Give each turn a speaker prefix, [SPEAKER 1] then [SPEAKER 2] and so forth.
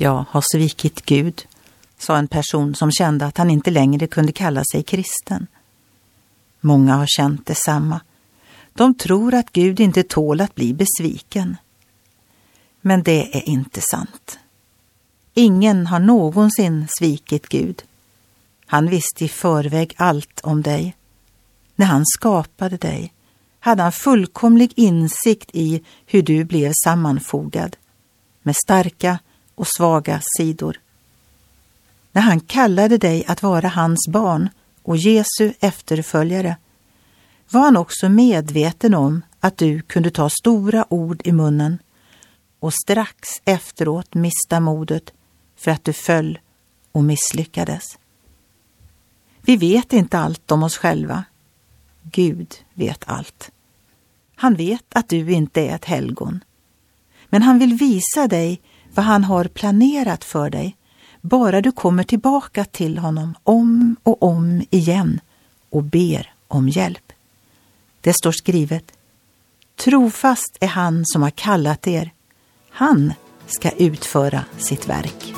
[SPEAKER 1] Jag har svikit Gud, sa en person som kände att han inte längre kunde kalla sig kristen. Många har känt detsamma. De tror att Gud inte tål att bli besviken. Men det är inte sant. Ingen har någonsin svikit Gud. Han visste i förväg allt om dig. När han skapade dig hade han fullkomlig insikt i hur du blev sammanfogad med starka och svaga sidor. När han kallade dig att vara hans barn och Jesu efterföljare var han också medveten om att du kunde ta stora ord i munnen och strax efteråt mista modet för att du föll och misslyckades. Vi vet inte allt om oss själva. Gud vet allt. Han vet att du inte är ett helgon. Men han vill visa dig vad han har planerat för dig, bara du kommer tillbaka till honom om och om igen och ber om hjälp. Det står skrivet, trofast är han som har kallat er. Han ska utföra sitt verk.